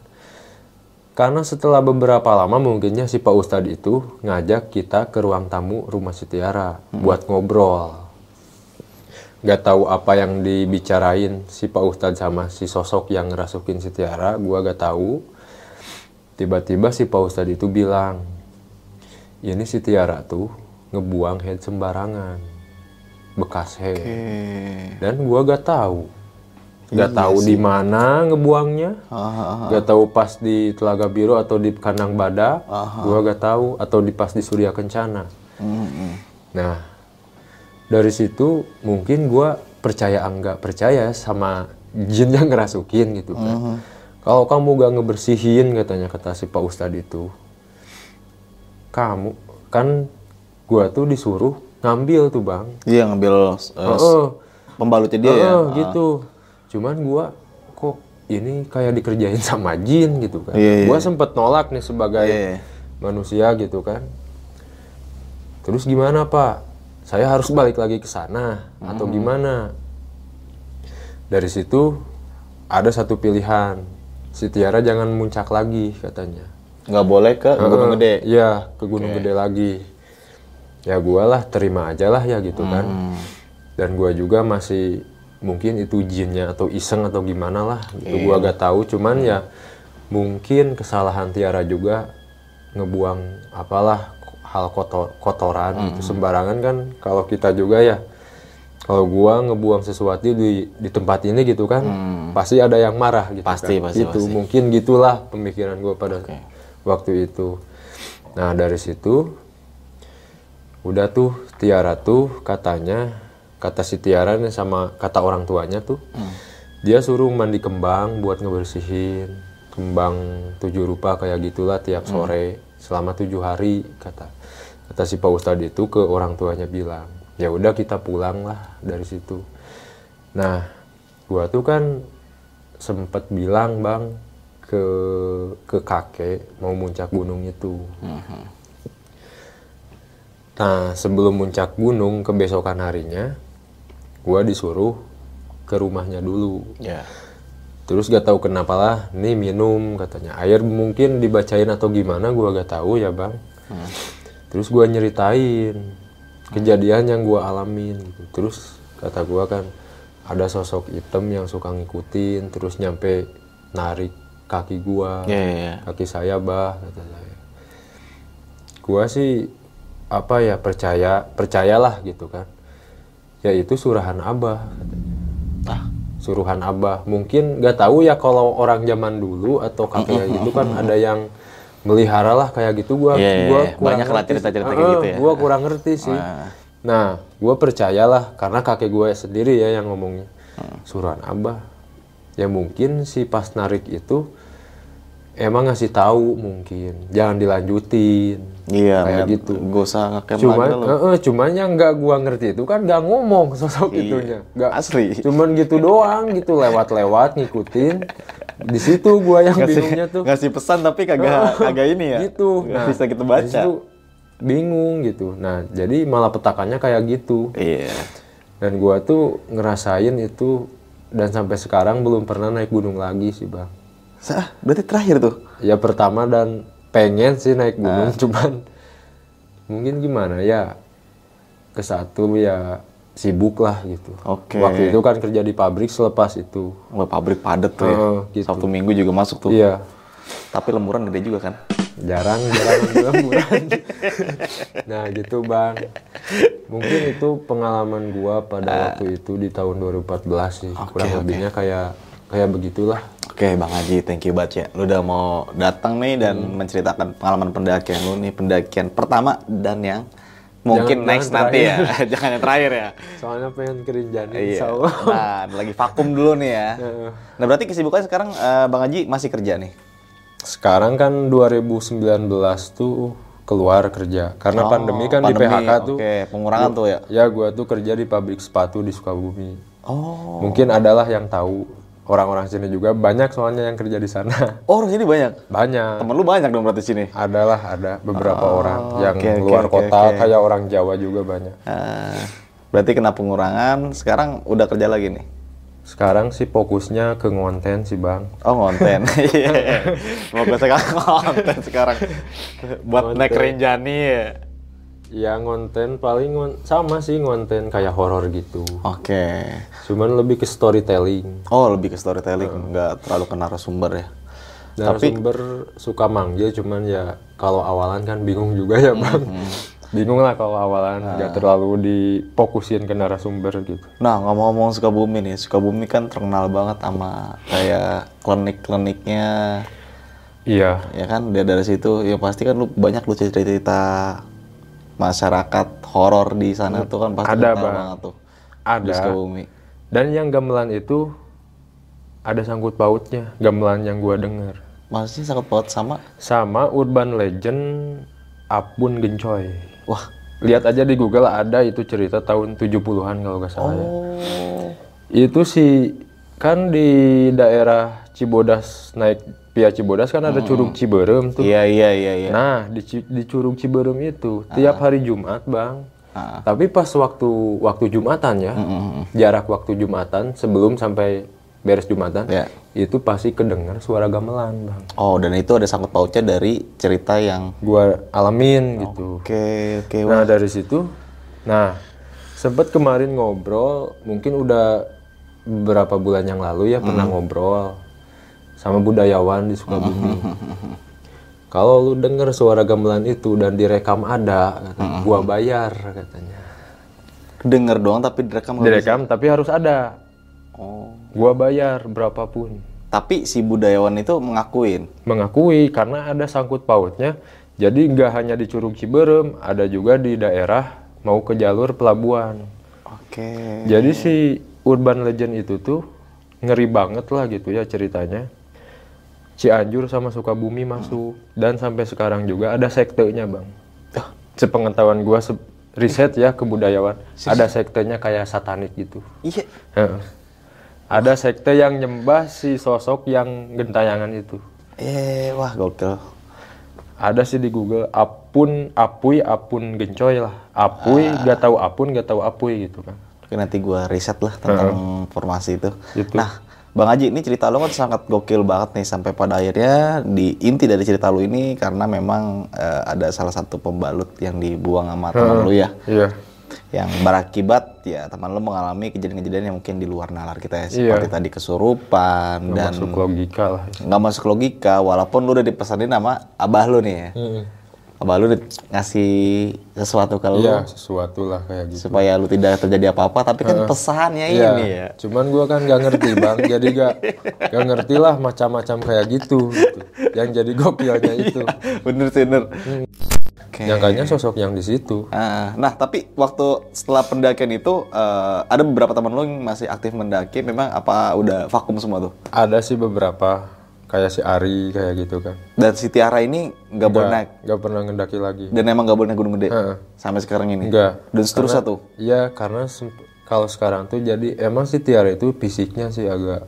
Karena setelah beberapa lama mungkinnya si Pak Ustadz itu ngajak kita ke ruang tamu rumah si Tiara buat ngobrol. Nggak tahu apa yang dibicarain si Pak Ustadz sama si sosok yang ngerasukin si Tiara gua gak tahu tiba-tiba si Pak Ustadz itu bilang ini si Tiara tuh ngebuang head sembarangan bekas head. Dan gua gak tahu. Gak tahu di mana ngebuangnya. Gak tahu pas di Telaga Biru atau di kandang badak gua gak tahu. Atau di pas di Surya Kencana. Nah dari situ mungkin gua percaya enggak percaya sama jin yang ngerasukin gitu kan kalau kamu gak ngebersihin katanya kata si Pak Ustadz itu kamu kan gua tuh disuruh ngambil tuh bang Iya ngambil eh, Heeh. pembalutnya dia ya. Heeh, gitu cuman gua kok ini kayak dikerjain sama jin gitu kan Iya, iya. gua sempet nolak nih sebagai Iya. manusia gitu kan terus gimana pak saya harus balik lagi ke sana atau Hmm. gimana dari situ ada satu pilihan si Tiara jangan muncak lagi katanya Nggak boleh ke Gunung Heeh, Gede. Iya, ke Gunung Gede lagi. Ya gua lah terima aja lah ya gitu kan. Hmm. Dan gua juga masih mungkin itu jinnya atau iseng atau gimana lah gitu gua gak tahu cuman ya mungkin kesalahan Tiara juga ngebuang apalah hal kotor kotoran gitu sembarangan kan kalau kita juga ya kalau gua ngebuang sesuatu di di tempat ini gitu kan pasti ada yang marah gitu Pasti, kan. pasti, itu pasti. mungkin gitulah pemikiran gua pada waktu itu. Nah dari situ udah tuh Tiara tuh katanya kata si Tiara nih sama kata orang tuanya tuh dia suruh mandi kembang buat ngebersihin kembang tujuh rupa kayak gitulah tiap sore selama tujuh hari kata. Kata si Pak Ustadz itu ke orang tuanya bilang ya udah kita pulang lah dari situ nah gua tuh kan sempet bilang bang ke ke kakek mau muncak gunung itu Nah, sebelum muncak gunung kebesokan harinya, gua disuruh ke rumahnya dulu. Ya. Terus gak tahu kenapa lah, nih minum katanya. Air mungkin dibacain atau gimana, gua gak tahu ya bang. Terus gua nyeritain kejadian yang gua alamin. Gitu. Terus kata gua kan, ada sosok hitam yang suka ngikutin, terus nyampe narik kaki gua, Ya, ya, ya. kaki saya bah, kata saya. Gua sih apa ya percaya percayalah gitu kan ya itu surahan abah katanya. Ah. suruhan abah mungkin nggak tahu ya kalau orang zaman dulu atau kakek gitu kan ada yang melihara lah kayak gitu. Gua Iya, iya, gua iya. kurang Banyak lah ngerti. cerita-cerita kayak gitu ya. gua kurang ngerti sih. Nah gua percayalah karena kakek gue sendiri ya yang ngomongnya. Hmm. suruhan abah. Ya mungkin si pas narik itu emang ngasih tahu mungkin. Jangan dilanjutin. Iya, kayak gitu. Gak usah cuman eh, eh, cuman yang nggak gua ngerti itu kan nggak ngomong sosok Iya, itunya. Nggak. Asli. cuman gitu doang gitu lewat-lewat ngikutin di situ gua yang bingungnya tuh ngasih pesan tapi kagak kagak ini ya. gitu Nggak bisa kita baca. di situ bingung gitu nah jadi malah petakannya kayak gitu Iya. dan gua tuh ngerasain itu dan sampai sekarang belum pernah naik gunung lagi sih bang Sah, berarti terakhir tuh. ya pertama dan pengen sih naik Ah. gunung cuman mungkin gimana ya ke satu ya sibuk lah gitu. Oke. Waktu itu kan kerja di pabrik selepas itu. Wah, pabrik padet tuh ya. Heeh, gitu. Sabtu Minggu juga masuk tuh. Iya. Tapi lemburan gede juga kan. Jarang, jarang lemburan. nah gitu bang. Mungkin itu pengalaman gua pada waktu itu di tahun 2014 sih. Oke, Kurang oke. lebihnya kayak kayak begitulah. Oke, Bang Haji, thank you banget ya. Lu udah mau datang nih dan Hmm. menceritakan pengalaman pendakian lu nih, pendakian pertama dan yang mungkin Jangan- next nanti ya. jangan yang terakhir ya. Soalnya pengen kerinjan Iya. Allah. Nah, lagi vakum dulu nih ya. Heeh. Nah, berarti kesibukannya sekarang eh, Bang Haji masih kerja nih. Sekarang kan 2019 tuh keluar kerja karena pandemi kan di Oh, Pandemi, PHK tuh. Pengurangan tuh ya. Ya gua tuh kerja di pabrik sepatu di Sukabumi. Oh. Mungkin adalah yang tahu orang-orang sini juga banyak soalnya yang kerja di sana. Oh, di sini banyak. Banyak. Temen lu banyak dong berarti sini. Adalah ada beberapa orang yang Oh, oke, luar oke, kota oke. kayak orang Jawa juga banyak. Eh, berarti kena pengurangan, sekarang udah kerja lagi nih. Sekarang sih fokusnya ke ngonten sih bang. Oh ngonten, Iya. gue sekarang ngonten sekarang buat naik Renjani ya. Ya ngonten paling ngon- sama sih ngonten kayak horor gitu. Oke. Cuman lebih ke storytelling. Oh lebih ke storytelling, nggak terlalu ke narasumber ya. Narasumber suka manggil cuman ya kalau awalan kan bingung juga ya bang. Bingung lah kalau awalan nggak terlalu difokusin ke narasumber gitu. Nah ngomong-ngomong Sukabumi nih, Sukabumi kan terkenal banget sama kayak klinik-kliniknya, Iya. ya kan dari situ ya pasti kan lu banyak lu cerita-cerita masyarakat horor di sana tuh kan pasti Ada, Bang. banget tuh. Ada. Sukabumi. Dan yang gamelan itu ada sangkut pautnya gamelan yang gua denger Maksudnya sangat paut sama, sama urban legend Apun Gencoy. wah, Lihat aja di Google ada itu cerita tahun 70-an kalau nggak salah ya. oh, Itu sih kan di daerah Cibodas naik via Cibodas kan ada Curug Ciberem tuh. iya iya iya iya. Nah, di, di Curug Ciberem itu tiap hari Jumat, Bang. Ah. Tapi pas waktu waktu Jumatan ya, jarak waktu Jumatan sebelum sampai beres Jumatan, Ya. itu pasti kedengar suara gamelan, Bang. Oh, dan itu ada sangkut pautnya dari cerita yang Gua alamin gitu. oke oke Nah, dari situ nah, sempet kemarin ngobrol, mungkin udah beberapa bulan yang lalu ya pernah ngobrol sama budayawan di Sukabumi. Kalau lu denger suara gamelan itu dan direkam ada, kata, gua bayar katanya. denger doang tapi direkam nggak bisa. Direkam tapi harus ada. Oh. Gua bayar berapapun. Tapi si budayawan itu mengakuin. Mengakui karena ada sangkut pautnya. Jadi nggak hanya di Curug Ciberem, ada juga di daerah mau ke jalur pelabuhan. Oke. Jadi si urban legend itu tuh ngeri banget lah gitu ya ceritanya. Cianjur sama Sukabumi masuk dan sampai sekarang juga ada sektenya bang. Sepengetahuan gua se- riset ya kebudayawan ada sektenya kayak satanik gitu. Iya. Ada sekte yang nyembah si sosok yang gentayangan itu. Eh, wah gokil. Ada sih di Google apun apui apun gencoy lah. Apui gak tahu apun gak tahu apui gitu kan. Oke, nanti gua riset lah tentang informasi itu. Gitu. Nah, Bang Haji, ini cerita lo kan sangat gokil banget nih sampai pada akhirnya di inti dari cerita lo ini karena memang eh, ada salah satu pembalut yang dibuang sama teman lo ya. Iya. yang berakibat ya teman lo mengalami kejadian-kejadian yang mungkin di luar nalar kita ya Iya. seperti tadi kesurupan dan Masuk logika lah. nggak masuk logika walaupun lu udah dipesanin sama abah lu nih ya abah lu ngasih sesuatu ke lu? Iya, sesuatu lah kayak gitu. supaya lu tidak terjadi apa-apa tapi kan pesannya Iya, ini ya. Cuman gua kan gak ngerti bang, jadi gak gak ngerti lah macam-macam kayak gitu, gitu. Yang jadi gokilnya itu, bener sih bener. Oke. nyangkanya sosok yang di situ. Ah, nah tapi waktu setelah pendakian itu eh, ada beberapa teman lo yang masih aktif mendaki memang apa udah vakum semua tuh? Ada sih beberapa, kayak si Ari kayak gitu kan. dan si Tiara ini nggak boleh naik Gak pernah ngendaki lagi. dan emang nggak boleh naik gunung gede Heeh. sampai sekarang ini Enggak. dan seterusnya tuh Iya, karena semp- kalau sekarang tuh jadi emang si Tiara itu fisiknya sih agak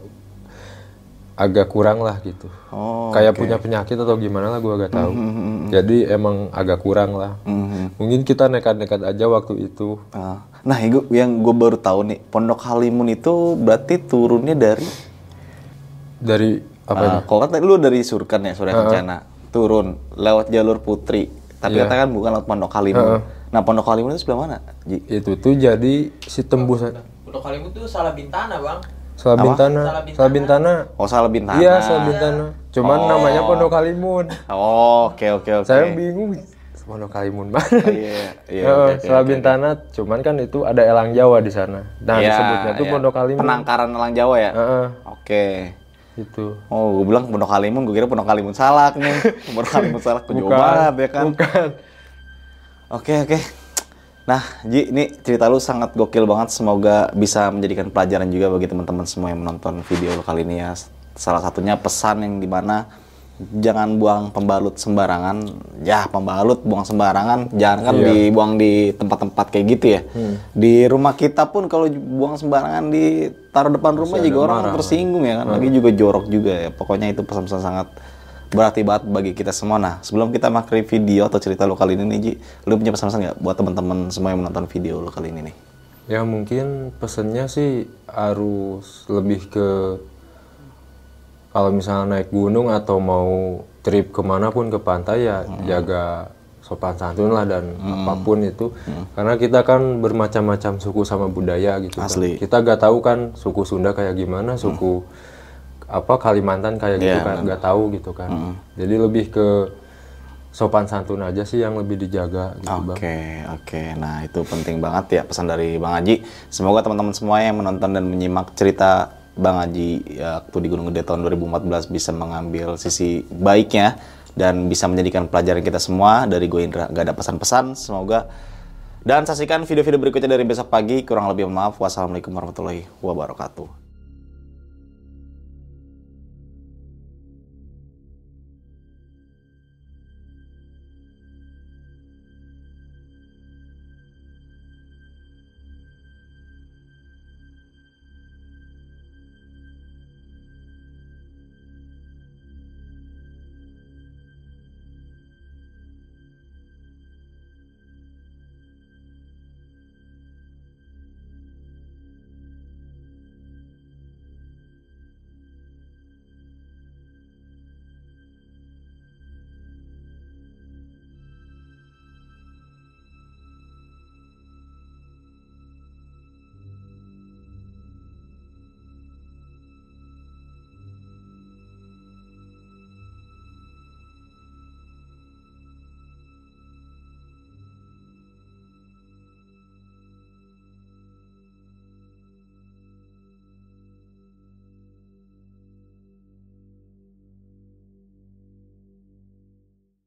agak kurang lah gitu. oh kayak punya penyakit atau gimana lah gua gak tahu. Jadi emang agak kurang lah. mhm. Mungkin kita nekat-nekat aja waktu itu. Ah. nah yang gue baru tahu nih pondok Halimun itu berarti turunnya dari Dari apa ah, kalau kan tadi lu dari Surkan ya Surya Kencana turun lewat jalur Putri tapi Iya. kata kan bukan lewat pondok Halimun Nah, Pondok Kalimun itu sebelah mana? Ji? Itu tuh jadi si tembus Pondok Kalimun tuh salah bintana bang. Salah Bintana. Salabintana. Salah Bintana. Oh, salah Bintana. Iya, Salah Bintana. Cuman Oh. namanya Pondok Kalimun. Oh, oke oke oke. Saya bingung Pondok Kalimun mana. Oh, Iya, iya. Salah. Bintana, cuman kan itu ada Elang Jawa di sana. Nah, Iya, disebutnya tuh iya. Pondok Kalimun. Penangkaran Elang Jawa ya? Heeh, Oke. Itu. Oh, gue bilang Pondok Kalimun, gue kira Pondok Kalimun Salak nih. Pondok Kalimun Salak ke Jawa Barat ya kan? Bukan. Oke oke. Nah, Ji, ini cerita lu sangat gokil banget. Semoga bisa menjadikan pelajaran juga bagi teman-teman semua yang menonton video lu kali ini ya. Salah satunya pesan yang di mana jangan buang pembalut sembarangan. Ya, pembalut buang sembarangan. Jangan kan Iya. dibuang di tempat-tempat kayak gitu ya. Di rumah kita pun kalau buang sembarangan di taruh depan rumah juga orang tersinggung ya kan. Lagi juga jorok juga ya. Pokoknya itu pesan-pesan sangat berarti banget bagi kita semua. Nah, sebelum kita makrif video atau cerita lo kali ini nih, Ji, lu punya pesan-pesan nggak buat teman-teman semua yang menonton video lo kali ini nih? Ya mungkin pesennya sih harus lebih ke kalau misalnya naik gunung atau mau trip ke mana pun ke pantai ya Hmm. jaga sopan santun lah dan apa pun itu karena kita kan bermacam-macam suku sama budaya gitu kan. Asli. kita gak tahu kan suku Sunda kayak gimana suku apa Kalimantan kayak gitu Iya, kan gak tahu gitu kan jadi lebih ke sopan santun aja sih yang lebih dijaga gitu bang Oke, oke. Nah, itu penting banget ya pesan dari Bang Haji. Semoga teman-teman semua yang menonton dan menyimak cerita Bang Haji ya, waktu di Gunung Gede tahun 2014 bisa mengambil sisi baiknya dan bisa menjadikan pelajaran kita semua dari gue Indra. Gak ada pesan-pesan, semoga dan saksikan video-video berikutnya dari besok pagi. Kurang lebih maaf. Wassalamualaikum warahmatullahi wabarakatuh.